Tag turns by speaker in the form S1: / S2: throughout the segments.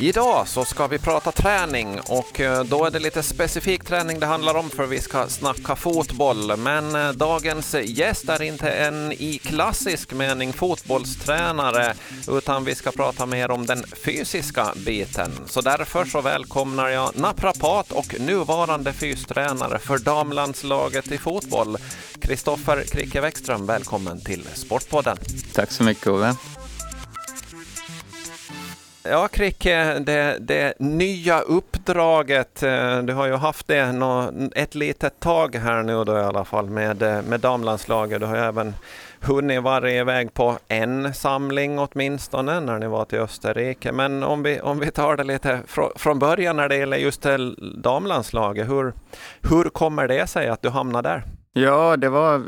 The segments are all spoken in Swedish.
S1: Idag så ska vi prata träning och eh, då är det lite specifik träning det handlar om för vi ska snacka fotboll. Men eh, dagens gäst är inte en i klassisk mening fotbollstränare utan vi ska prata mer om den fysiska biten. Så därför så välkomnar jag naprapat och nuvarande fystränare för damlandslaget i fotboll, Kristoffer Kricke Bäckström. Välkommen till Sportpodden.
S2: Tack så mycket Ove.
S1: Ja, Kricke, eh, det, det nya uppdraget, eh, du har ju haft det ett litet tag här nu då i alla fall med, eh, med damlandslaget. Du har ju även hunnit vara iväg på en samling åtminstone när ni var till Österrike. Men om vi, om vi tar det lite från början när det gäller just damlandslaget, hur, hur kommer det sig att du hamnade där?
S2: Ja, det var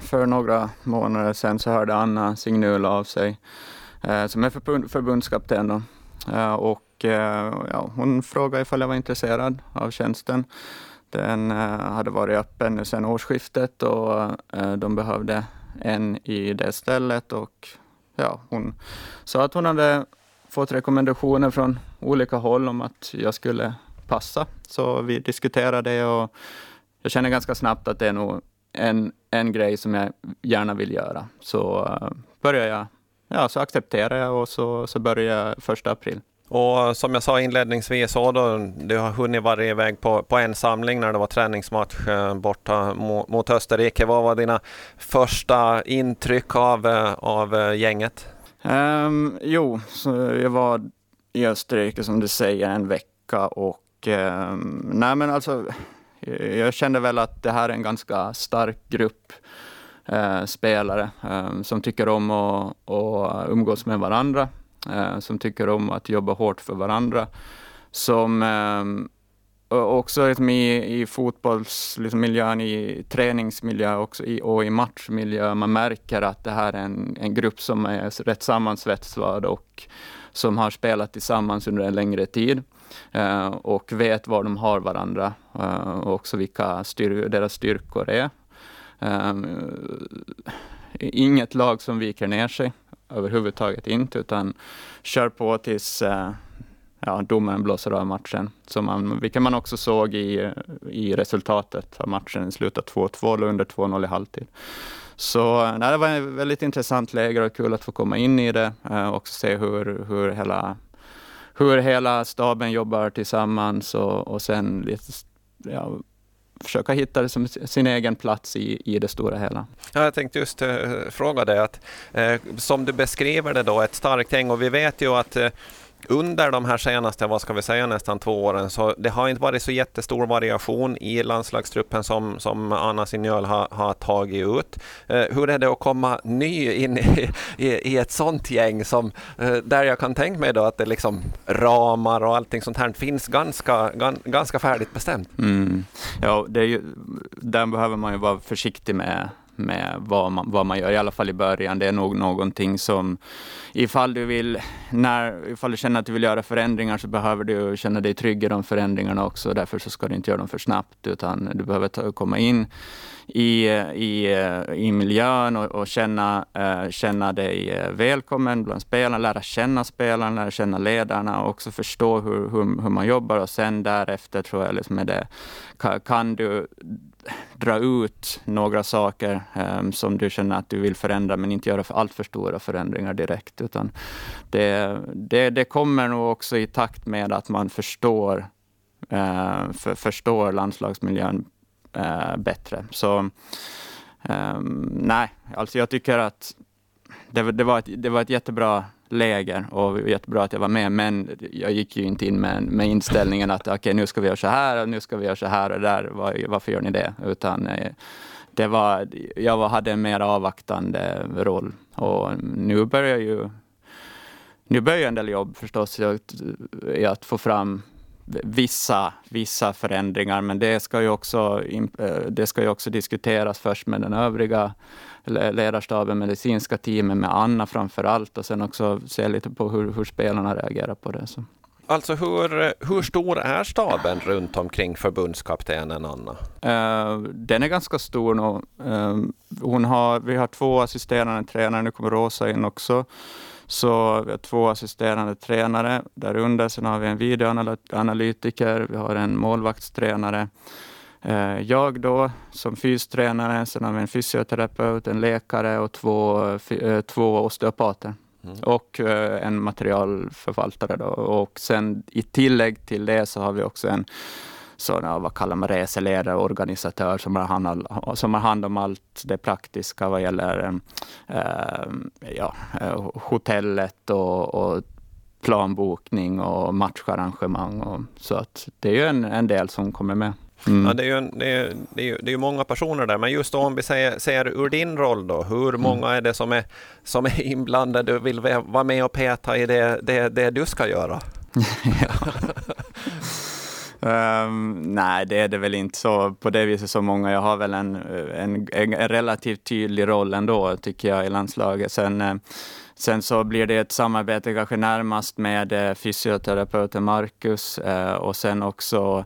S2: för några månader sedan så hörde Anna Signul av sig Eh, som är förbundskapten. Då. Eh, och eh, ja, hon frågade ifall jag var intresserad av tjänsten. Den hade varit öppen nu sedan årsskiftet och de behövde en i det stället och ja, hon sa att hon hade fått rekommendationer från olika håll om att jag skulle passa. Så vi diskuterade det och jag känner ganska snabbt att det är nog en, en grej som jag gärna vill göra. Så började jag ja, så accepterade jag och så, så började jag första april.
S1: Och som jag sa inledningsvis, så då, du har hunnit vara iväg på, på en samling när det var träningsmatch eh, borta mot, mot Österrike. Vad var dina första intryck av, eh, av eh, gänget?
S2: Um, jo, så jag var i Österrike som du säger en vecka och um, nej men alltså jag kände väl att det här är en ganska stark grupp Eh, spelare eh, som tycker om att, att umgås med varandra, eh, som tycker om att jobba hårt för varandra, som eh, också liksom i, i fotbollsmiljön, i träningsmiljö också, i, och i matchmiljö, man märker att det här är en, en grupp som är rätt sammansvetsad och som har spelat tillsammans under en längre tid eh, och vet var de har varandra eh, och också vilka styr deras styrkor är. Ehm, inget lag som viker ner sig överhuvudtaget inte, utan kör på tills eh, ja, domaren blåser av matchen. Som man, vilket man också såg i, i resultatet av matchen. Den slutade 2-2 och under 2-0 i halvtid. Så eh, nej, det var ett väldigt intressant läger och kul att få komma in i det eh, och se hur, hur, hela, hur hela staben jobbar tillsammans och, och sen lite ja, försöka hitta sin egen plats i, i det stora hela.
S1: Ja, jag tänkte just uh, fråga dig att uh, som du beskriver det då, ett starkt gäng och vi vet ju att uh, under de här senaste, vad ska vi säga, nästan två åren, så det har inte varit så jättestor variation i landslagstruppen som, som Anna Signöl har, har tagit ut. Eh, hur är det att komma ny in i, i, i ett sånt gäng som, eh, där jag kan tänka mig då att det liksom ramar och allting sånt här finns ganska, gan, ganska färdigt bestämt?
S2: Mm. Ja, det är ju, den behöver man ju vara försiktig med med vad man, vad man gör, i alla fall i början. Det är nog någonting som, ifall du vill, när, ifall du känner att du vill göra förändringar så behöver du känna dig trygg i de förändringarna också. Därför så ska du inte göra dem för snabbt, utan du behöver ta, komma in i, i, i miljön och, och känna, uh, känna dig eh, välkommen bland spelarna, lära känna spelarna, lära känna ledarna och också förstå hur, hur, hur man jobbar och sen därefter tror jag liksom är det, kan, kan du dra ut några saker um, som du känner att du vill förändra, men inte göra för allt för stora förändringar direkt. Utan det, det, det kommer nog också i takt med att man förstår, uh, för, förstår landslagsmiljön uh, bättre. Så um, nej, alltså jag tycker att det, det, var ett, det var ett jättebra läger och jättebra att jag var med, men jag gick ju inte in med, med inställningen att okej, okay, nu ska vi göra så här och nu ska vi göra så här och där. Var, varför gör ni det? Utan eh, det var, jag hade en mer avvaktande roll och nu börjar ju nu börjar en del jobb förstås i att få fram vissa, vissa förändringar, men det ska, ju också, eh, det ska ju också diskuteras först med den övriga ledarstaben, medicinska teamet, med Anna framför allt och sen också se lite på hur, hur spelarna reagerar på det. Så.
S1: Alltså hur, hur stor är staben runt omkring förbundskaptenen Anna?
S2: Uh, den är ganska stor nu. Uh, hon har, vi har två assisterande tränare, nu kommer Rosa in också Så vi har två assisterande tränare där under. Sen har vi en videoanalytiker, vi har en målvaktstränare. Eh, jag då som fystränare, sen har vi en fysioterapeut, en läkare och två, eh, två osteopater. Mm. Och eh, en materialförvaltare. Då. Och sen i tillägg till det så har vi också en sån, vad kallar man reseledare, organisatör som har, hand, som har hand om allt det praktiska vad gäller äh, ja, hotellet och, och planbokning och matcharrangemang. Och, så att det är ju en, en del som kommer med.
S1: Mm. Ja, det, är ju, det, är, det, är ju, det är många personer där, men just om vi säger, säger ur din roll då, hur mm. många är det som är, som är inblandade och vill vara med och peta i det, det, det du ska göra?
S2: Um, nej, det är det väl inte så på det viset så många. Jag har väl en, en, en relativt tydlig roll ändå, tycker jag, i landslaget. Sen, eh, sen så blir det ett samarbete kanske närmast med eh, fysioterapeuten Marcus eh, och sen också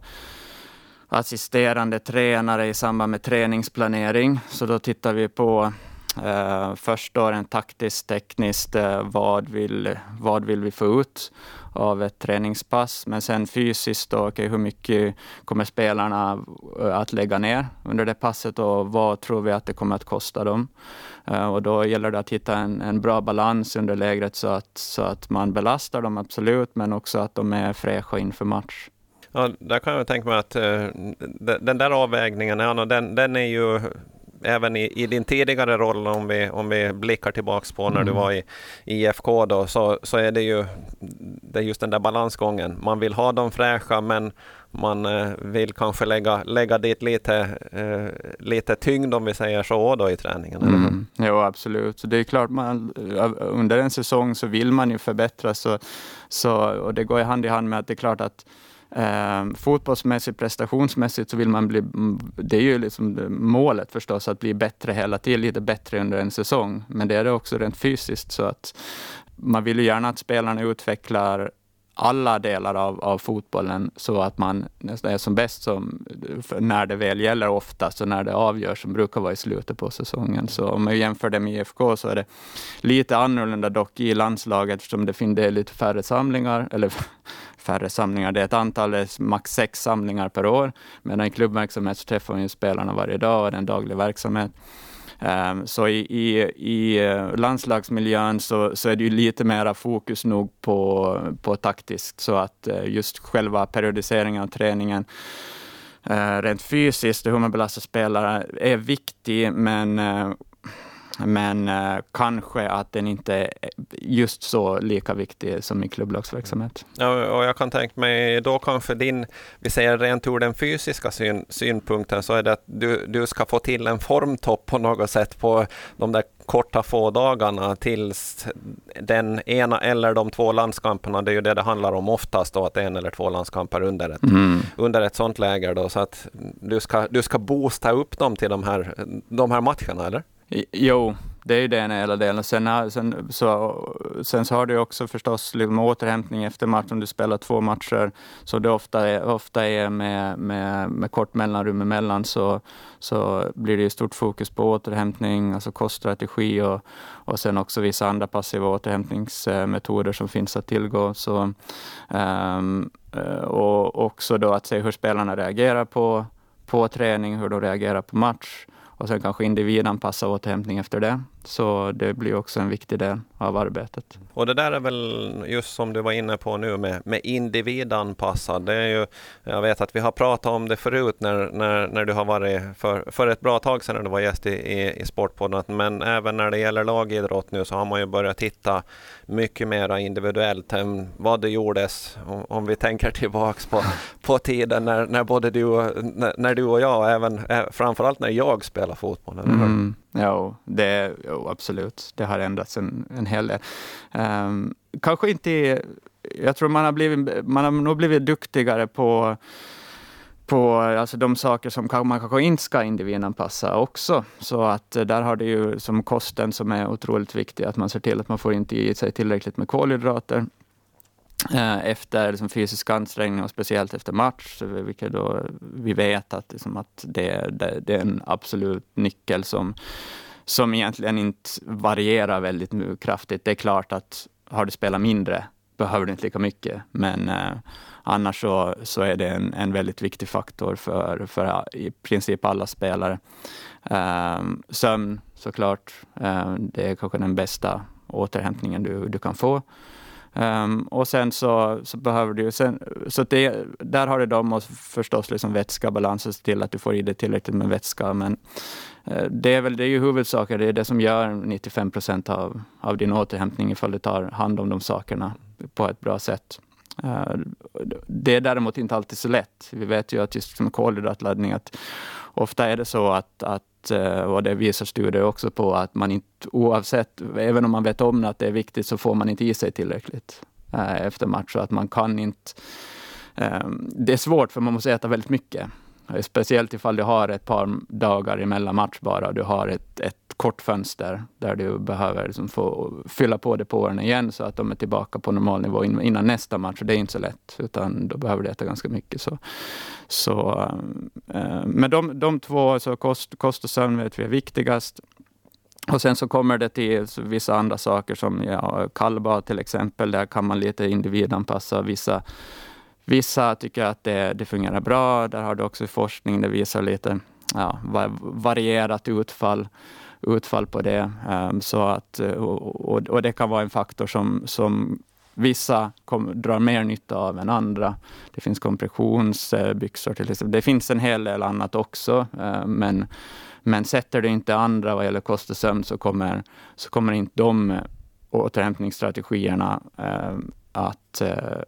S2: assisterande tränare i samband med träningsplanering. Så då tittar vi på Uh, först då rent taktiskt, tekniskt, uh, vad, vill, vad vill vi få ut av ett träningspass? Men sen fysiskt, då, okay, hur mycket kommer spelarna eh, att lägga ner under det passet och vad tror vi att det kommer att kosta dem? Uh, och då gäller det att hitta en, en bra balans under lägret så att, så att man belastar dem, absolut, men också att de är fräscha inför match.
S1: Ja, där kan jag tänka mig att uh, den där avvägningen, ja, den, den är ju även i, i, din tidigare roll, om vi, om vi blickar tillbaks på när mm. du var i, IFK, då, så, så är det ju det är just den där balansgången. Man vill ha dem fräscha, men man eh, vill kanske lägga, lägga dit lite, eh, lite tyngd, om vi säger så, då, i träningen.
S2: Mm. Jo, absolut. Så det är klart, man, under en säsong så vill man ju förbättras. Så, så, och det går hand i hand med att det är klart att Eh, fotbollsmässigt, prestationsmässigt så vill man bli, det är ju liksom målet förstås, att bli bättre hela tiden, lite bättre under en säsong. Men det är det också rent fysiskt, så att man vill ju gärna att spelarna utvecklar alla delar av, av fotbollen så att man är som bäst som, när det väl gäller oftast och när det avgörs, som brukar vara i slutet på säsongen. Så om man jämför det med IFK så är det lite annorlunda dock i landslaget eftersom det finns lite färre samlingar, eller färre samlingar. Det är ett antal, det är max sex samlingar per år. Medan i klubbverksamhet så träffar vi spelarna varje dag och det är en daglig verksamhet. Um, så i, i, i eh, landslagsmiljön så, så är det ju lite mera fokus nog på, på taktiskt, så att eh, just själva periodiseringen av träningen uh, rent fysiskt, hur man belastar spelare, är viktig, men uh, men eh, kanske att den inte är just så lika viktig som i klubblagsverksamhet.
S1: Ja, och jag kan tänka mig då kanske din, vi säger rent ur den fysiska syn, synpunkten, så är det att du, du ska få till en formtopp på något sätt på de där korta få dagarna tills den ena eller de två landskamperna, det är ju det det handlar om oftast då, att en eller två landskamper under ett, mm. under ett sånt läger då, så att du ska, du ska boosta upp dem till de här, de här matcherna, eller?
S2: Jo, det är ju den hela delen. Sen, eh, sen, så, sen så har du också förstås liksom återhämtning efter match. Om du spelar två matcher, så det ofta är, ofta är med, med, med kort mellanrum emellan, så, så blir det ju stort fokus på återhämtning, alltså koststrategi och, och sen också vissa andra passiva återhämtningsmetoder som finns att tillgå. Så, um, och också då att se hur spelarna reagerar på, på träning, hur de reagerar på match och sen kanske individanpassa återhämtning efter det. Så det blir också en viktig del av arbetet.
S1: Och det där är väl just som du var inne på nu med, med individanpassad. Det är ju, jag vet att vi har pratat om det förut när, när, när du har varit för, för ett bra tag sedan när du var gäst i, i, i Sportpodden. Men även när det gäller lagidrott nu så har man ju börjat titta mycket mer individuellt än vad det gjordes om, om vi tänker tillbaks på, på tiden när, när både du när, när du och jag, även framförallt när jag spelade fotboll.
S2: Mm. Jo, det, jo, absolut. Det har ändrats en, en hel del. Um, kanske inte... Jag tror man har, blivit, man har nog blivit duktigare på på alltså de saker som man kanske inte ska individanpassa också. Så att eh, där har det ju som kosten som är otroligt viktig, att man ser till att man får inte i sig tillräckligt med kolhydrater Eh, efter liksom fysisk ansträngning och speciellt efter match, vilket då vi vet att, liksom att det, det, det, är en absolut nyckel som som egentligen inte varierar väldigt kraftigt. Det är klart att har du spelat mindre behöver du inte lika mycket, men eh, annars så, så är det en, en väldigt viktig faktor för, för i princip alla spelare. Eh, sömn såklart, eh, det är kanske den bästa återhämtningen du, du kan få. Um, och sen så, så behöver du sen, så det, där har du dem och förstås liksom vätskabalans och se till att du får i dig tillräckligt med vätska. Men uh, det är väl det är ju huvudsaker, det är det som gör 95 procent av, av din återhämtning ifall du tar hand om de sakerna på ett bra sätt. Uh, det är däremot inte alltid så lätt. Vi vet ju att just med kolhydratladdning, att ofta är det så att, att och eh, det visar studier också på att man inte oavsett, även om man vet om att det är viktigt, så får man inte i sig tillräckligt eh, efter match. Så att man kan inte... Ehm, det är svårt för man måste äta väldigt mycket. Eh, speciellt ifall du har ett par dagar emellan match bara. och Du har ett, ett kort fönster där du behöver liksom få fylla på depåerna igen så att de är tillbaka på normal nivå innan nästa match. Det är inte så lätt, utan då behöver du äta ganska mycket. Så, så, äh, men de, de två, alltså kost, kost och sömn vet vi är viktigast. Och sen så kommer det till vissa andra saker som ja, kallbad till exempel. Där kan man lite individanpassa vissa Vissa tycker att det, det fungerar bra. Där har du också forskning, det visar lite ja, varierat utfall, utfall på det. Um, så att, eh, och, och, det kan vara en faktor som, som vissa kom, drar mer nytta av än andra. Det finns kompressionsbyxor eh, till exempel. Det finns en hel del annat också, uh, men, men sätter du inte andra vad gäller kost och sömn så kommer, så kommer inte de återhämtningsstrategierna ehm, att, eh,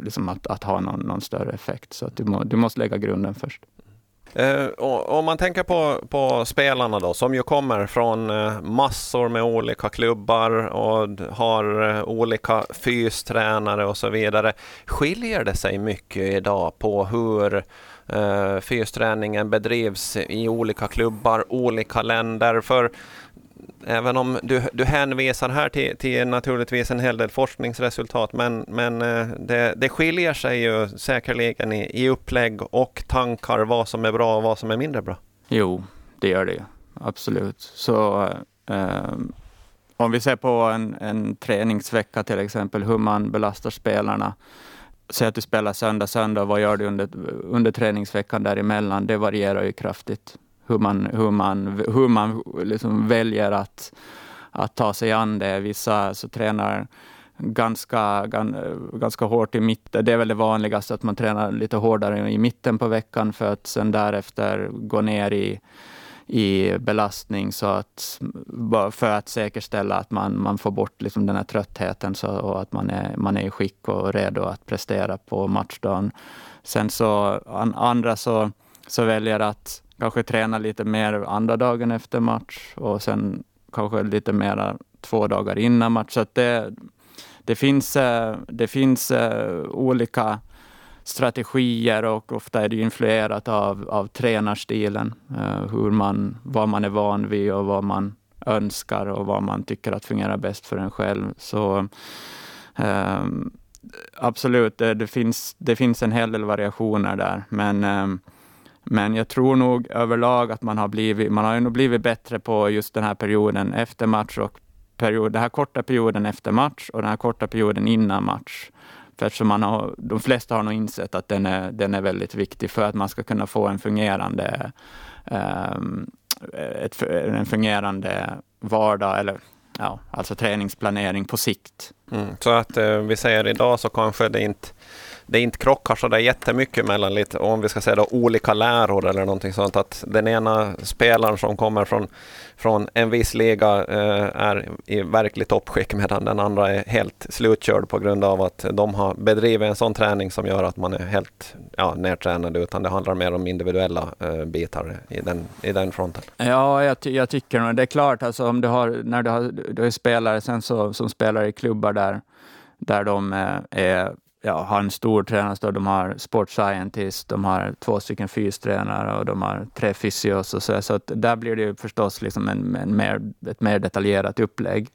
S2: liksom att, att, ha någon, någon, större effekt. Så att du, må, du måste lägga grunden först.
S1: Uh, om man tänker på, på spelarna då, som ju kommer från eh, massor med olika klubbar och har olika fystränare och så vidare. Skiljer det sig mycket idag på hur fysträningen bedrivs i olika klubbar, olika länder? För även om du, du hänvisar här till, till naturligtvis en hel del forskningsresultat, men, men eh, det, det skiljer sig ju säkerligen i, i upplägg och tankar vad som är bra och vad som är mindre bra.
S2: Jo, det gör det ju. Absolut. Så eh, om vi ser på en, en träningsvecka till exempel, hur man belastar spelarna. Säg att du spelar söndag, söndag, vad gör du under, under träningsveckan däremellan? Det varierar ju kraftigt hur man, hur man, hur man liksom väljer att, att ta sig an det. Vissa så tränar ganska, ganska hårt i mitten. Det är väl det vanligaste att man tränar lite hårdare i mitten på veckan för att sen därefter gå ner i, i belastning så att, för att säkerställa att man, man får bort liksom den här tröttheten så, och att man är, man är i skick och redo att prestera på matchdagen. Sen så andra så, så väljer att kanske träna lite mer andra dagen efter match och sen kanske lite mer två dagar innan match. Så det, det finns, eh, det finns eh, olika strategier och ofta är det influerat av, av tränarstilen. Eh, hur man, vad man är van vid och vad man önskar och vad man tycker att fungerar bäst för en själv. Så ehm, absolut, det, finns, det finns en hel del variationer där, men ehm, men jag tror nog överlag att man har blivit, man har nog blivit bättre på just den här perioden efter match och period, den här korta perioden efter match och den här korta perioden innan match. För eftersom man har, de flesta har nog insett att den är, den är väldigt viktig för att man ska kunna få en fungerande, um, ett, en fungerande vardag, eller ja, alltså träningsplanering på sikt.
S1: Mm, så att eh, vi säger idag så kanske det inte det inte krockar så där jättemycket mellan lite, om vi ska säga då, olika läror eller någonting sånt. Att den ena spelaren som kommer från, från en viss liga eh, är i verkligt toppskick medan den andra är helt slutkörd på grund av att de har bedrivit en sån träning som gör att man är helt ja, nedtränad utan det handlar mer om individuella eh, bitar i den, i den fronten.
S2: Ja, jag, ty jag tycker nog det är klart. Alltså, om du har, när du har, du har spelare sen så, som spelar i klubbar där, där de eh, är ja, har en stor tränarstab. De har sport scientist, de har två stycken fystränare och de har tre fysios. Och så, så att där blir det ju förstås liksom en, en mer, ett mer detaljerat upplägg.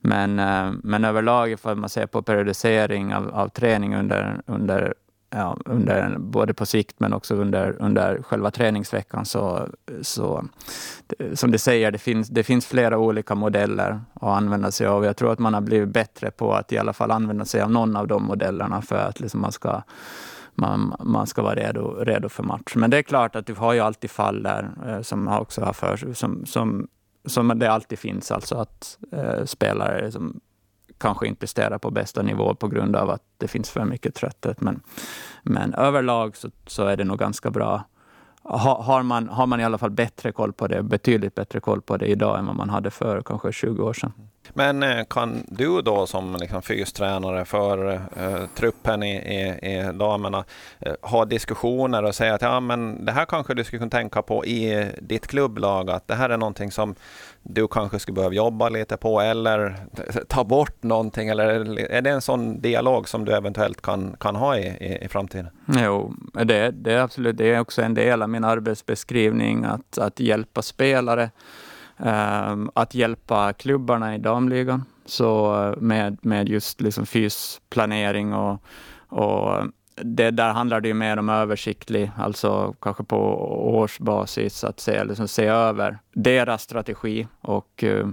S2: Men, eh, men överlag, ifall man ser på periodisering av, av träning under, under ja, under, både på sikt men också under, under själva träningsveckan. Så, så som du säger, det finns, det finns flera olika modeller att använda sig av. Jag tror att man har blivit bättre på att i alla fall använda sig av någon av de modellerna för att liksom man ska man, man ska vara redo, redo för match. Men det är klart att du har ju alltid fall där eh, som också har för som, som, som det alltid finns, alltså att eh, spelare som kanske inte presterar på bästa nivå på grund av att det finns för mycket trötthet. Men, men överlag så, så är det nog ganska bra. Ha, har, man, har man i alla fall bättre koll på det, betydligt bättre koll på det idag än vad man hade för kanske 20 år sedan.
S1: Men eh, kan du då som liksom fystränare för eh, truppen i, i, i damerna eh, ha diskussioner och säga att ja, men det här kanske du skulle kunna tänka på i ditt klubblag, att det här är någonting som du kanske skulle behöva jobba lite på eller ta bort någonting? Eller är det en sån dialog som du eventuellt kan, kan ha i, i, i framtiden?
S2: Jo, det, det är absolut det är också en del av min arbetsbeskrivning, att, att hjälpa spelare Ehm, att hjälpa klubbarna i damligan så eh, med, med just liksom fysplanering och, och det där handlar det ju mer om översiktlig, alltså kanske på årsbasis, att se, liksom se över deras strategi och uh,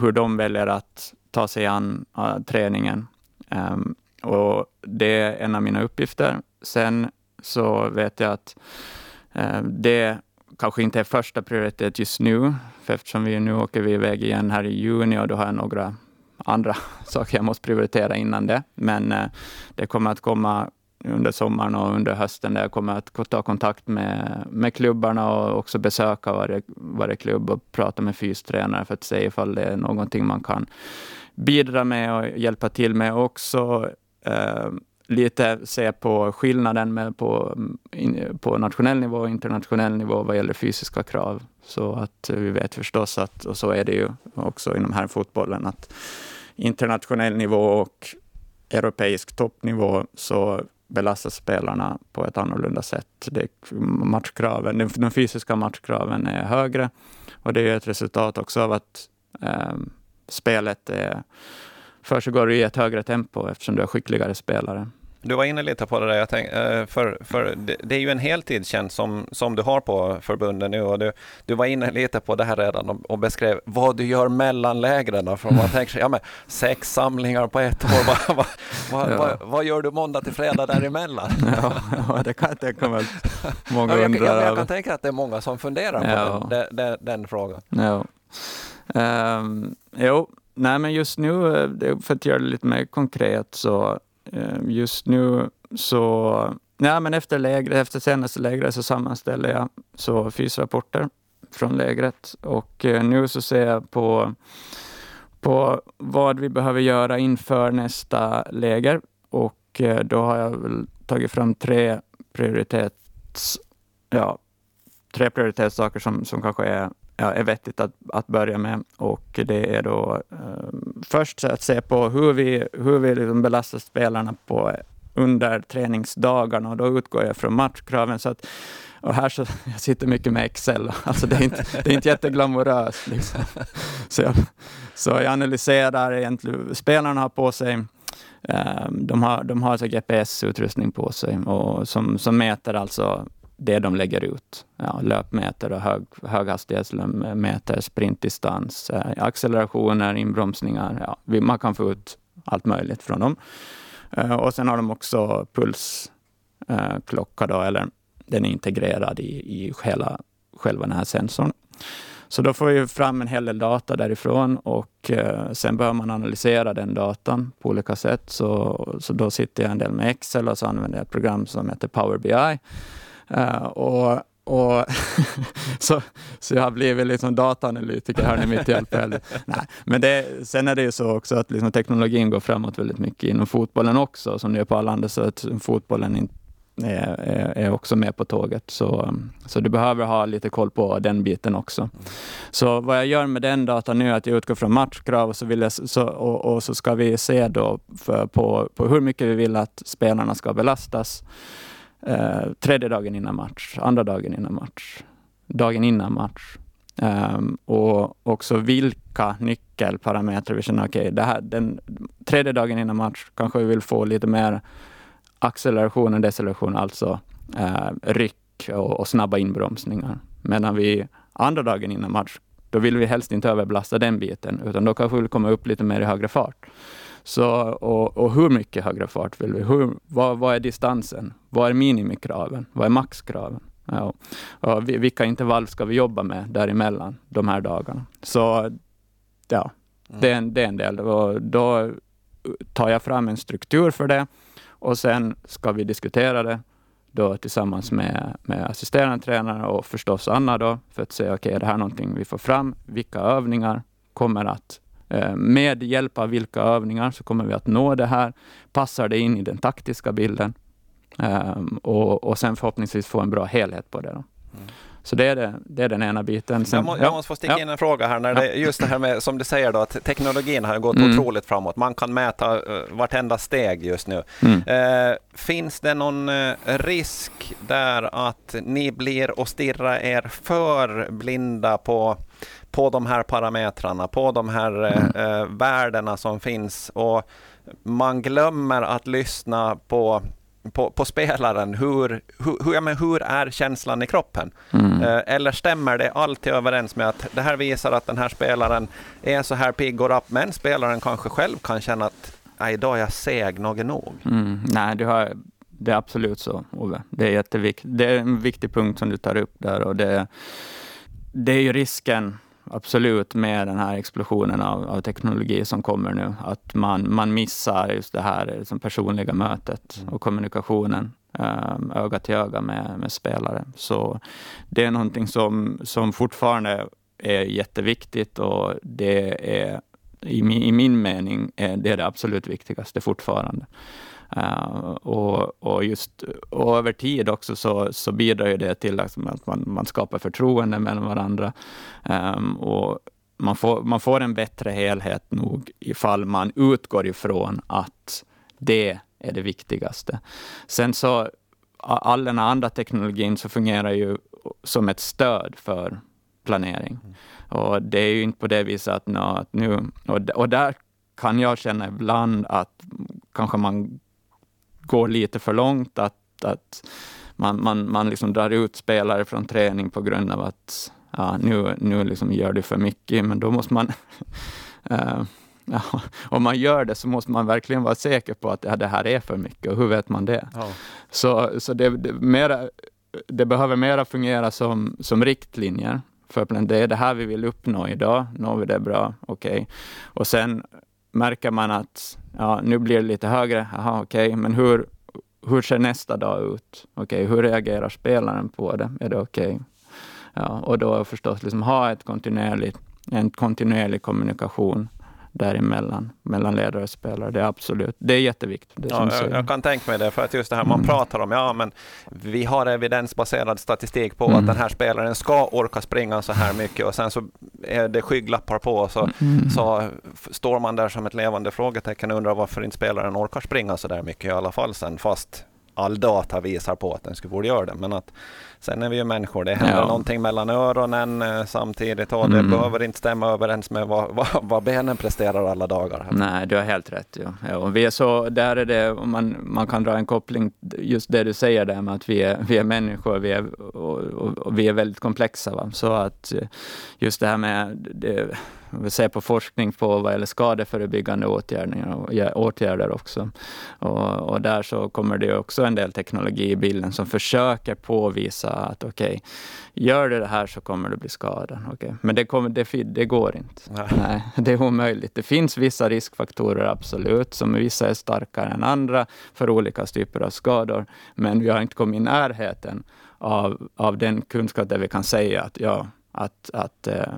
S2: hur de väljer att ta sig an uh, träningen. Um, och det är en av mina uppgifter. Sen så vet jag att uh, det kanske inte är första prioritet just nu, för eftersom vi nu åker vi iväg igen här i juni och då har jag några andra saker jag måste prioritera innan det. Men eh, det kommer att komma under sommaren och under hösten där jag kommer att ta kontakt med, med klubbarna och också besöka varje, varje klubb och prata med fystränare för att se ifall det är någonting man kan bidra med och hjälpa till med. Också eh, lite se på skillnaden med på, på nationell nivå och internationell nivå vad gäller fysiska krav. Så att eh, vi vet förstås att, och så är det ju också inom här fotbollen, att internationell nivå och europeisk toppnivå så belastas spelarna på ett annorlunda sätt. Det, matchkraven, de fysiska matchkraven är högre och det är ett resultat också av att eh, spelet är försiggår i ett högre tempo eftersom du har skickligare spelare.
S1: Du var inne lite på det där, jag tänk, eh, för, för det, är ju en heltidstjänst som, som du har på förbunden nu och du, du var inne lite på det här redan och, och beskrev vad du gör mellan lägren. För man tänker sig, ja men sex samlingar på ett år, vad, vad, vad, ja. vad, vad gör du måndag till fredag däremellan?
S2: Ja, det kan jag tänka mig många
S1: ja,
S2: jag, undrar.
S1: Jag, jag, kan tänka att det är många som funderar på ja. den, den, den, frågan.
S2: Ja. Um, jo, nej men just nu, eh, för att göra det lite mer konkret, så eh, just nu så, Nej, men efter, lägret, efter senaste lägret så sammanställer jag så fysrapporter från lägret. Och eh, nu så ser jag på, på vad vi behöver göra inför nästa läger. Och då har jag väl tagit fram tre prioritets, ja, tre prioritetssaker som, som kanske är ja, är vettigt att, att börja med. Och det är då eh, först att se på hur vi, hur vi liksom belastar spelarna på eh, under träningsdagarna och då utgår jag från matchkraven. Så att, och här så, jag sitter mycket med Excel, alltså det är inte, det är inte jätteglamoröst. Liksom. Så, jag, så jag analyserar egentligen, spelarna har på sig ehm, de har, de har alltså GPS-utrustning på sig och som, som mäter alltså det de lägger ut. Ja, löpmeter och hög, höghastighetsmeter, sprintdistans, eh, accelerationer, inbromsningar. Ja, man kan få ut allt möjligt från dem. Eh, och sen har de också pulsklocka, eh, då, eller den är integrerad i, i hela, själva den här sensorn. Så då får vi fram en hel del data därifrån och eh, sen behöver man analysera den datan på olika sätt. Så, så då sitter jag en del med Excel och så använder jag ett program som heter Power BI och, och så, så jag har blivit liksom dataanalytiker här nu mitt i allt Nej, Men det, sen är det ju så också att liksom teknologin går framåt väldigt mycket inom fotbollen också, som det är på alla andra sätt. Fotbollen in, är, är, är, också med på tåget. Så, så du behöver ha lite koll på den biten också. Så vad jag gör med den datan nu är att jag utgår från matchkrav och så, vill jag, så, och, och så ska vi se då för, på, på hur mycket vi vill att spelarna ska belastas eh, tredje dagen innan match, andra dagen innan match, dagen innan match. Um, och också vilka nyckelparametrar vi känner, okej, okay, den tredje dagen innan match kanske vi vill få lite mer acceleration och deceleration, alltså uh, ryck och, och, snabba inbromsningar. Medan vi andra dagen innan match, då vill vi helst inte överbelasta den biten, utan då kanske vi vill komma upp lite mer i högre fart. Så, och, och hur mycket högre fart vill vi? Hur, vad, vad är distansen? Vad är minimikraven? Vad är maxkraven? Ja, och vilka intervall ska vi jobba med däremellan de här dagarna? Så ja, mm. det, är en, det är en del. Och då tar jag fram en struktur för det och sen ska vi diskutera det då tillsammans med, med assisterande tränare och förstås Anna då, för att se, okej, okay, är det här någonting vi får fram? Vilka övningar kommer att Eh, med hjälp av vilka övningar så kommer vi att nå det här? Passar det in i den taktiska bilden? Ehm, och, och sen förhoppningsvis få en bra helhet på det. Då. Mm. Så det är, det, det är den ena biten.
S1: Sen, jag, må, jag måste få sticka ja. in en fråga här. När det, just det här med, som du säger, då, att teknologin har gått mm. otroligt framåt. Man kan mäta uh, vartenda steg just nu. Mm. Uh, finns det någon uh, risk där att ni blir och stirrar er för blinda på på de här parametrarna, på de här mm. värdena som finns och man glömmer att lyssna på på, på spelaren. Hur, hur, ja, men hur är känslan i kroppen? Mm. Eh, eller stämmer det alltid överens med att det här visar att den här spelaren är så här pigg och rapp, men spelaren kanske själv kan känna att idag är jag seg nog nog.
S2: Mm. Nej, du har, det är absolut så, Ove. Det är, jättevikt, det är en viktig punkt som du tar upp där och det, det är ju risken absolut med den här explosionen av, av, teknologi som kommer nu, att man, man missar just det här liksom personliga mötet mm. och kommunikationen um, öga till öga med, med spelare. Så det är någonting som, som fortfarande är jätteviktigt och det är i min, i min mening är det det absolut viktigaste fortfarande. Uh, och, och, just, och över tid också så, så bidrar det till att man, man skapar förtroende mellan varandra. Um, och man får, man får en bättre helhet nog ifall man utgår ifrån att det är det viktigaste. Sen så, all den andra teknologin så fungerar ju som ett stöd för planering. Mm. Och det är ju inte på det viset att, no, att nu... Och, och där kan jag känna ibland att kanske man går lite för långt, att, att man, man, man liksom drar ut spelare från träning på grund av att ja, nu, nu liksom gör du för mycket, men då måste man uh, ja, om man gör det så måste man verkligen vara säker på att ja, det här är för mycket och hur vet man det? Ja. Så, så det, det, mera, det behöver mera fungera som, som riktlinjer för det är det här vi vill uppnå idag. Når vi det bra, okej. Okay. Och sen märker man att ja, nu blir det lite högre, aha, okej, okay. men hur, hur ser nästa dag ut? Okej, okay. hur reagerar spelaren på det? Är det okej? Okay? Ja, och då förstås liksom ha ett kontinuerligt, en kontinuerlig kommunikation däremellan, mellan ledare och spelare. Det är absolut, det är jätteviktigt. Det
S1: ja, jag, jag, kan tänka mig det, för att just det här man mm. pratar om, ja men vi har evidensbaserad statistik på mm. att den här spelaren ska orka springa så här mycket och sen så är det skygglappar på och så, mm. så står man där som ett levande frågetecken och undrar varför inte spelaren orkar springa så där mycket i alla fall sen, fast all data visar på att den skulle borde göra det. Men att sen är vi ju människor. Det händer ja. någonting mellan öronen eh, samtidigt och det mm. behöver inte stämma överens med vad, vad, vad, benen presterar alla dagar.
S2: Nej, du har helt rätt. Ja. ja och vi är så, där är det, man, man kan dra en koppling, just det du säger där med att vi är, vi är människor vi är, och, och, och vi är väldigt komplexa. Va? Så att eh, just det här med det, vi ser på forskning på vad gäller skadeförebyggande åtgärder, åtgärder också. Och, och, där så kommer det också en del teknologi i bilden som försöker påvisa att okej, okay, gör du det här så kommer du bli skadad. Okay. Men det, kommer, det, det går inte. Nej. Nej. det är omöjligt. Det finns vissa riskfaktorer, absolut, som vissa är starkare än andra för olika typer av skador. Men vi har inte kommit i närheten av, av den kunskap där vi kan säga att ja, att, att eh,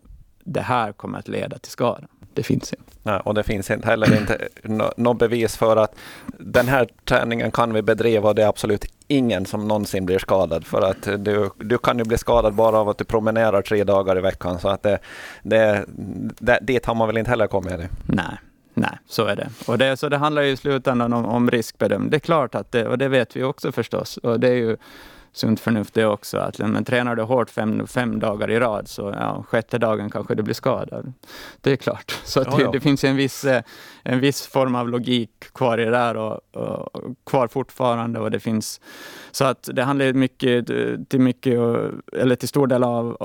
S2: det här kommer att leda till skada. Det finns inte.
S1: Ja, och det finns inte heller inte något bevis för att den här träningen kan vi bedriva och det är absolut ingen som någonsin blir skadad. För att du, du kan ju bli skadad bara av att du promenerar tre dagar i veckan. Så att det, det, det, dit har man väl inte heller kommit?
S2: Nej. Nej, så är det. Och det, så det handlar ju i slutändan om, om riskbedömning. Det är klart att det, och det vet vi också förstås. Och det är ju sunt förnuft det också. Att, men tränar du hårt fem, fem dagar i rad så ja, sjätte dagen kanske du blir skadad. Det är klart. Så det, ja, det, finns en viss, eh, en viss form av logik kvar i det där och, och, kvar fortfarande. Och det finns, så att det handlar mycket, till mycket, eller till stor del av,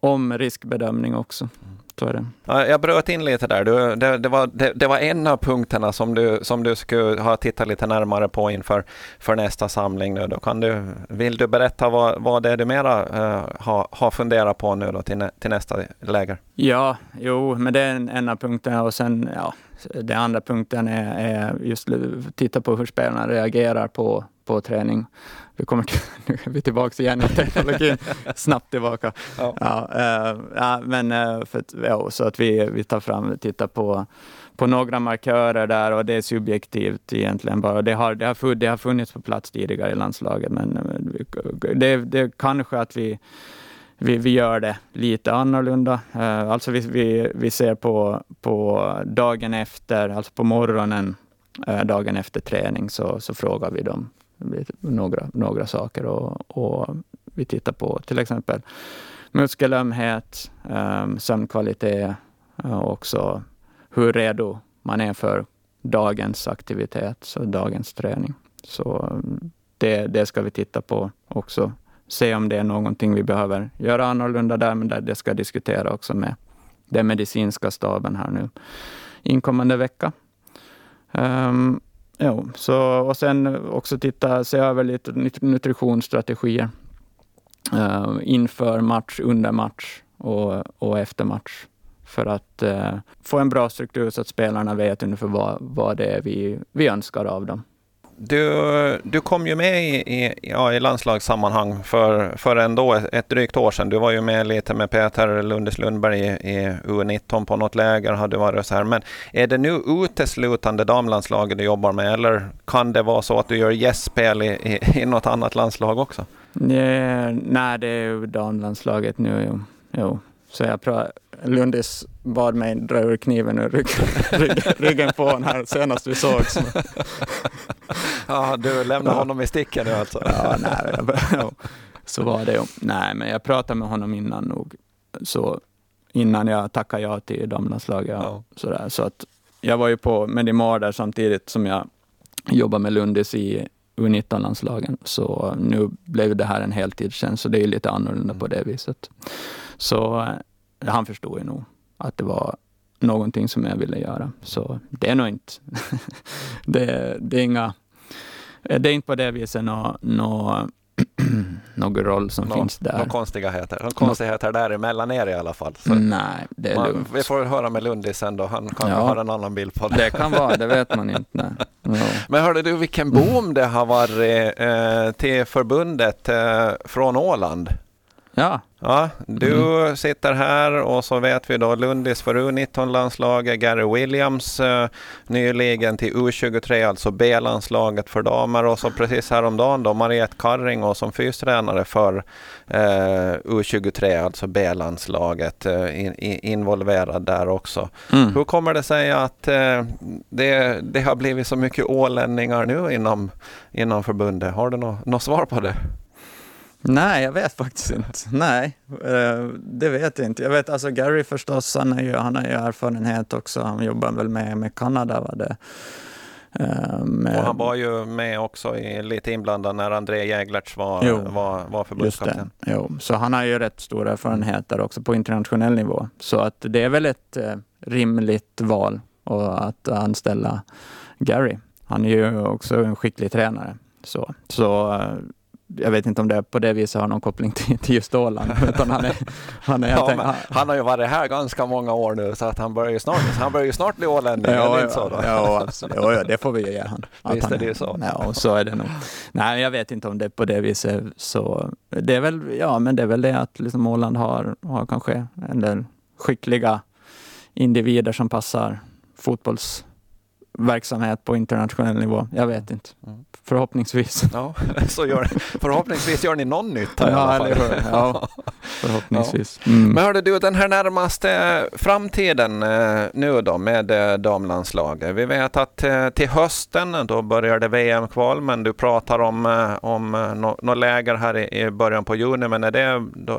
S2: om riskbedömning också. Mm. Så är det.
S1: jag bröt in lite där. Du, det, det, var, det, det, var en av punkterna som du, som du skulle ha tittat lite närmare på inför för nästa samling. Nu. Då kan du, vill du berätta vad, vad det är du mera uh, har ha funderat på nu då till, till nästa läger?
S2: Ja, jo, men det är en, en av punkterna och sen ja, den andra punkten är, är just titta på hur spelarna reagerar på, på träning. Vi kommer nu är vi tillbaka igen i teknologin, snabbt tillbaka. Ja. Ja, äh, ja men äh, för att, ja, så att vi, vi tar fram och tittar på, på några markörer där och det är subjektivt egentligen bara. Det har, det har, det har funnits på plats tidigare i landslaget, men eh, det, det kanske att vi vi, vi gör det lite annorlunda. Uh, alltså vi, vi, vi ser på, på dagen efter, alltså på morgonen, uh, dagen efter träning, så, så frågar vi dem några, några saker. Och, och vi tittar på till exempel muskelömhet, um, sömnkvalitet eh, och också hur redo man är för dagens aktivitet, så dagens träning. Så eh, det, det ska vi titta på också se om det är någonting vi behöver göra annorlunda där, men där det ska diskutera också med den medicinska staben här nu inkommande vecka. Um, jo, så, och sen också titta, se över lite nutritionsstrategier eh, inför match, under match och, och efter match för att eh, få en bra struktur så att spelarna vet ungefär vad, vad det är vi, vi önskar av dem.
S1: Du, du kom ju med i, i, ja, i landslagssammanhang för, för ändå ett, ett drygt år sedan. Du var ju med lite med Peter Lundis Lundberg i, i U19 på något läger. Hade varit så här. Men är det nu uteslutande damlandslaget du jobbar med eller kan det vara så att du gör gästspel i, i, i något annat landslag också?
S2: Nej, nej det är ju damlandslaget nu. Jo. jo. Så jag pra, Lundis bad mig dra ur kniven ur ryggen, ryggen på honom här senast vi sågs
S1: ja, du lämnar honom i sticken nu alltså?
S2: ja, nej, så var det ju. Nej, men jag pratade med honom innan nog. Så innan jag tackade ja till damlandslaget. Ja. Sådär. Så att jag var ju på Medimar där samtidigt som jag jobbade med Lundis i U19-landslagen. Så nu blev det här en heltidstjänst, så det är lite annorlunda på det viset. Så eh, han förstod ju nog att det var någonting som jag ville göra. Så det är nog inte... det, det, är inga... Det är inte på det viset något nå, någon roll som nå, finns där.
S1: Några konstigheter, några konstigheter däremellan er i alla fall.
S2: Så Nej, det är man, lugnt.
S1: Vi får höra med Lundis sen då, han kan ja, ha en annan bild på det.
S2: Det kan vara, det vet man inte. Ja.
S1: Men hörde du vilken boom det har varit eh, till förbundet eh, från Åland?
S2: Ja.
S1: Ja, du mm. sitter här och så vet vi då Lundis för U19-landslaget, Gary Williams eh, nyligen till U23, alltså B-landslaget för damer och så precis häromdagen då Mariette Karring och som fystränare för eh, U23, alltså B-landslaget, eh, in, involverad där också. Mm. Hur kommer det sig att eh, det, det har blivit så mycket ålänningar nu inom, inom förbundet? Har du något svar på det?
S2: Nej, jag vet faktiskt inte. Nej, eh, det vet jag inte. Jag vet alltså Gary förstås, han, är ju, han har ju erfarenhet också. Han jobbar väl med, med Kanada. Var det.
S1: Eh, med... Och han var ju med också i, lite inblandad när André Jäglertz var, var, var förbundskapten.
S2: Jo, så han har ju rätt stor erfarenhet där också på internationell nivå. Så att det är väl ett eh, rimligt val att anställa Gary. Han är ju också en skicklig tränare. Så, så jag vet inte om det på det viset har någon koppling till, till just Åland. Utan han, är,
S1: han, är, ja, tänk, han, han, har ju varit här ganska många år nu så att han börjar ju snart, han börjar ju snart bli ålänning. Ja, ja, så då?
S2: ja, alltså, ja, det får vi ju ge honom.
S1: Visst är det ju så.
S2: Ja, så är det nog. Nej, jag vet inte om det på det viset. Så det är väl, ja, men det är väl det att liksom Åland har, har kanske en del skickliga individer som passar fotbolls verksamhet på internationell nivå. Jag vet inte. Mm. Förhoppningsvis.
S1: Ja, så gör, förhoppningsvis gör ni någon nytta
S2: i alla fall. Eller Ja, förhoppningsvis. Mm.
S1: Men hörde du, den här närmaste framtiden eh, nu då med eh, damlandslaget. Vi vet att eh, till hösten då börjar det VM-kval, men du pratar om, om något läger här i början på juni. Men är det,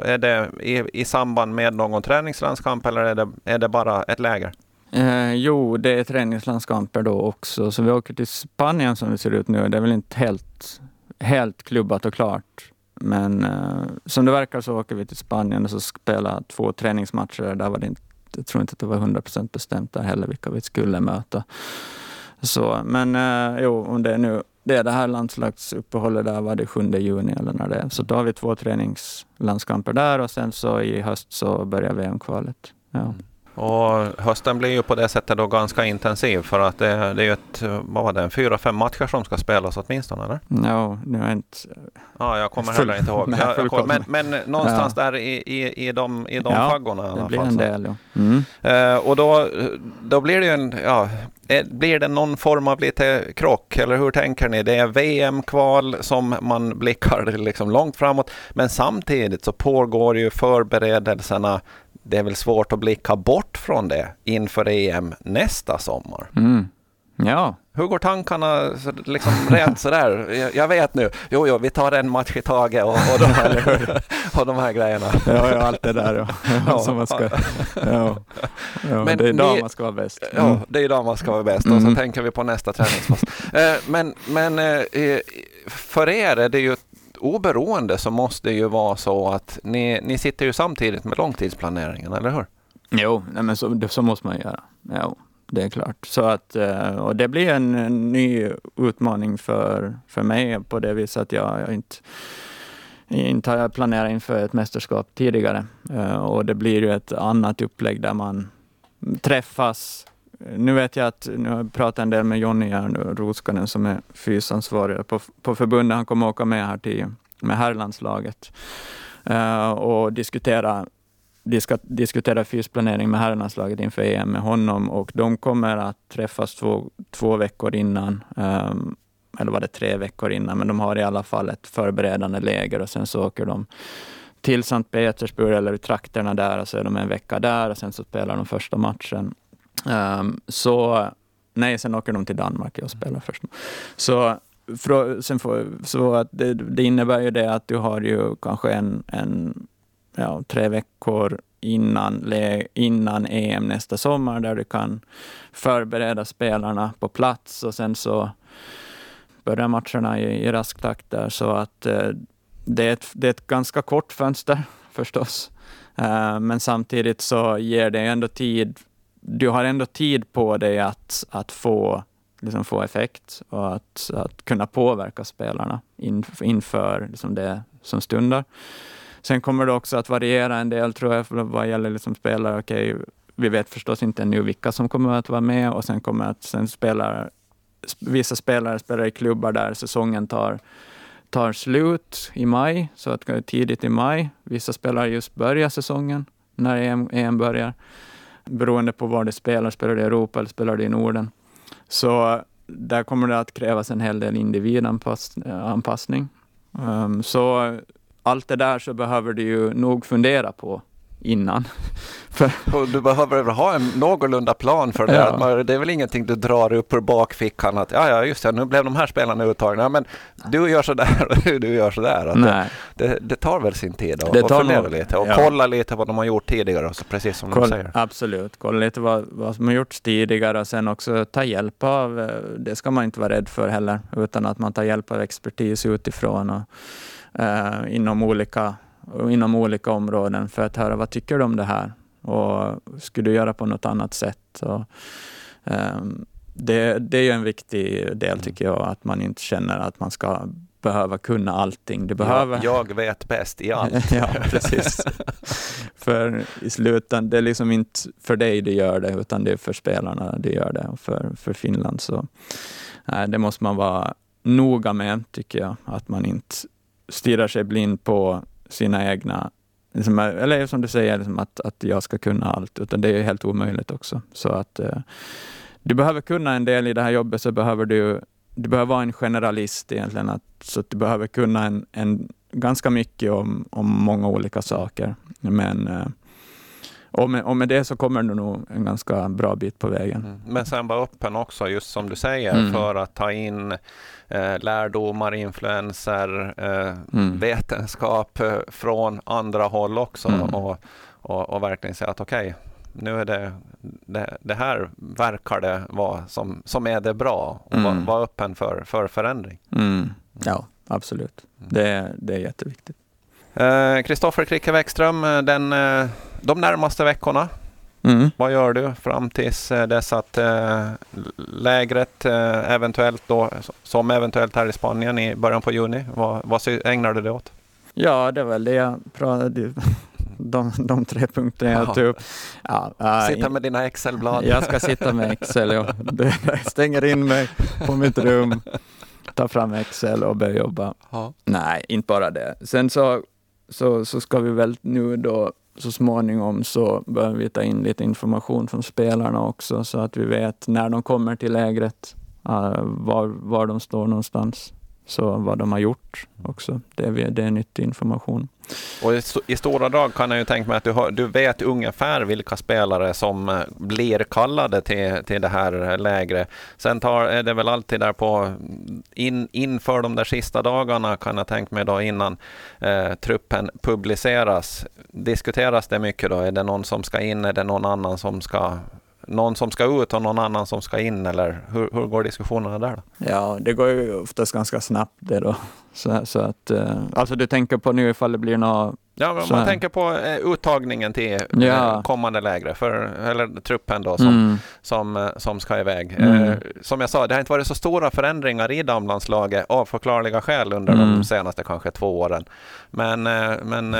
S1: är det i, i samband med någon träningslandskamp eller är det, är det bara ett läger?
S2: Eh, jo, det är träningslandskamper då också, så vi åker till Spanien som det ser ut nu. Det är väl inte helt, helt klubbat och klart. Men eh, som det verkar så åker vi till Spanien och så spelar två träningsmatcher. Där var det inte, jag tror inte att det var 100 procent bestämt där heller vilka vi skulle möta. Så, men eh, jo, om det är nu det är det här landslagsuppehållet där var det 7 juni eller när det är. Så då har vi två träningslandskamper där och sen så i höst så börjar VM-kvalet. Ja. Mm.
S1: Och hösten blir ju på det sättet då ganska intensiv för att det, det är ju ett, vad var det, fyra, fem matcher som ska spelas åtminstone eller?
S2: Ja, nu är inte...
S1: Ja, jag kommer heller inte ihåg. Jag, jag men, men någonstans ja. där i, i, i de, i de ja, faggorna i alla
S2: fall. det blir en del. Ja. Mm.
S1: Uh, och då, då blir det ju en, ja, blir det någon form av lite krock eller hur tänker ni? Det är VM-kval som man blickar liksom långt framåt men samtidigt så pågår ju förberedelserna det är väl svårt att blicka bort från det inför EM nästa sommar.
S2: Mm. Ja.
S1: Hur går tankarna liksom rent sådär? Jag vet nu, jo, jo, vi tar en match i taget och, och, de, här, och de här grejerna.
S2: Ja, ja, allt det där ja. ja. Som man ska, ja. ja Men det är idag ni, man ska vara bäst.
S1: Mm. Ja, det är idag man ska vara bäst och så mm. tänker vi på nästa träningspass. Eh, men, men eh, för er är det ju oberoende så måste det ju vara så att ni, ni sitter ju samtidigt med långtidsplaneringen, eller hur?
S2: Jo, nej men så, så måste man göra. Jo, det är klart. Så att, eh, och det blir en, ny utmaning för, för mig på det viset att jag, jag inte inte har jag planerat inför ett mästerskap tidigare. Eh, och det blir ju ett annat upplägg där man träffas nu vet jag att, nu har jag pratat en del med Jonny Roskanen som är fysansvarig på, på förbundet. Han kommer åka med här till, med herrlandslaget uh, eh, och diskutera diska, diskutera fysplanering med herrlandslaget inför EM med honom och de kommer att träffas två, två veckor innan. Um, eller var det tre veckor innan, men de har i alla fall ett förberedande läger och sen så åker de till Sankt Petersburg eller i trakterna där och så är de en vecka där och sen så spelar de första matchen Um, så nej, sen åker de till Danmark och spelar först. Så, för, sen får, så att det, det, innebär ju det att du har ju kanske en, en ja, tre veckor innan, innan EM nästa sommar där du kan förbereda spelarna på plats och sen så börjar matcherna i, i rask takt där. Så att eh, det, är ett, det är ett ganska kort fönster förstås. Uh, men samtidigt så ger det ändå tid du har ändå tid på dig att, att få, liksom få effekt och att, att kunna påverka spelarna inför, inför liksom det som stundar. Sen kommer det också att variera en del tror jag vad gäller liksom spelare. Okay, vi vet förstås inte ännu vilka som kommer att vara med och sen kommer att sen spelar vissa spelare spelar i klubbar där säsongen tar, tar slut i maj, så att tidigt i maj. Vissa spelare just börjar säsongen när EM, EM börjar beroende på var du spelar, spelar du i Europa eller spelar du i Norden. Så där kommer det att krävas en hel del individanpassning. Eh, um, ehm, så allt det där så behöver du ju nog fundera på innan.
S1: och du behöver ha en någorlunda plan för det. Ja. Det är väl ingenting du drar upp ur bakfickan att ja, ja just det, nu blev de här spelarna uttagna. Ja, men du gör sådär och du gör sådär. Att det, det, det, tar väl sin tid att och fundera nog, lite och ja. kolla lite vad de har gjort tidigare, så precis som
S2: Koll,
S1: du säger.
S2: Absolut, kolla lite vad, vad som har gjorts tidigare och sen också ta hjälp av, eh, det ska man inte vara rädd för heller, utan att man tar hjälp av expertis utifrån och, uh, inom olika inom olika områden för att höra vad tycker du om det här och skulle du göra på något annat sätt? Och, um, det, det är ju en viktig del tycker jag, att man inte känner att man ska behöva kunna allting. Du behöver...
S1: Ja, jag vet bäst i allt.
S2: ja, precis. för i slutändan, det är liksom inte för dig du gör det, utan det är för spelarna du gör det och för, för Finland. Så nej, det måste man vara noga med, tycker jag, att man inte stirrar sig blind på sina egna liksom, eller som du säger, liksom att, att jag ska kunna allt, utan det är helt omöjligt också. Så att, eh, du behöver kunna en del i det här jobbet så behöver du, du behöver vara en generalist egentligen, att, så att du behöver kunna en, en, ganska mycket om, om många olika saker. Men eh, och med, och med det så kommer du nog en ganska bra bit på vägen. Mm.
S1: Men sen vara öppen också, just som du säger, mm. för att ta in eh, lärdomar, influenser, eh, mm. vetenskap eh, från andra håll också mm. och, och, och, verkligen säga att okej, okay, nu är det, det, det, här verkar det vara som, som är det bra och vara mm. var öppen för, för förändring.
S2: Mm. Ja, absolut. Det, det är jätteviktigt.
S1: Kristoffer eh, Kricke Wäckström, eh, den, eh, de närmaste veckorna, mm. vad gör du fram tills dess att eh, lägret eh, eventuellt då, som eventuellt här i Spanien i början på juni, vad, vad ägnar du dig åt?
S2: Ja, det är väl det jag pratade de, de tre punkterna jag tog upp.
S1: Ja, äh, sitta med dina Excel-blad.
S2: Jag ska sitta med Excel. Jag stänger in mig på mitt rum, tar fram Excel och börjar jobba. Ja. Nej, inte bara det. Sen så så, så ska vi väl nu då så småningom så behöver vi ta in lite information från spelarna också så att vi vet när de kommer till lägret, uh, var, var de står någonstans. Så vad de har gjort också. Det är, det är nyttig information.
S1: Och i, stora drag kan jag ju tänka mig att du, har, du vet ungefär vilka spelare som eh, blir kallade till, till det här lägret. Sen tar, är det väl alltid där på in, inför de där sista dagarna kan jag tänka mig då innan eh, truppen publiceras. Diskuteras det mycket då? Är det någon som ska in? Är det någon annan som ska någon som ska ut och någon annan som ska in eller hur, hur går diskussionerna där? Då?
S2: Ja, det går ju oftast ganska snabbt det då. Så, så att, eh, alltså du tänker på nu ifall det blir något
S1: Ja, men man tänker på eh, uttagningen till eh, ja. kommande lägre, för, eller truppen då som, mm. som, eh, som ska iväg. Mm. Eh, som jag sa, det har inte varit så stora förändringar i damlandslaget av förklarliga skäl under mm. de senaste kanske två åren. Men, eh, men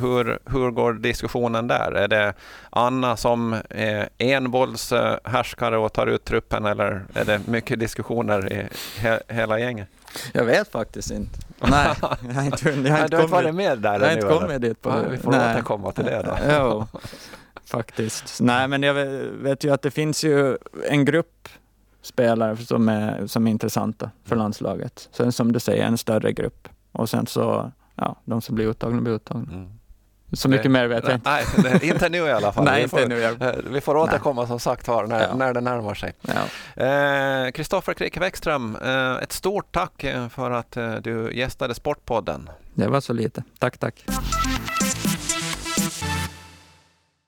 S1: hur, hur går diskussionen där? Är det Anna som är envåldshärskare och tar ut truppen eller är det mycket diskussioner i he, hela gänget?
S2: Jag vet faktiskt inte. Nej, jag har inte, jag har inte
S1: kommit, varit med där
S2: jag har inte kommit dit. På,
S1: ja, vi får nej. återkomma till det då.
S2: jo, faktiskt. Nej, men jag vet ju att det finns ju en grupp spelare som är, som är intressanta för landslaget. Sen som du säger, en större grupp. Och sen så, ja, de som blir uttagna blir uttagna. Mm. Så mycket mer vet jag
S1: inte. Nej, inte nu i alla fall.
S2: Nej,
S1: vi,
S2: inte nu.
S1: Eh, vi får återkomma Nej. som sagt var när, ja. när det närmar sig. Kristoffer ja. eh, Bäckström, eh, ett stort tack eh, för att eh, du gästade Sportpodden.
S2: Det var så lite. Tack, tack.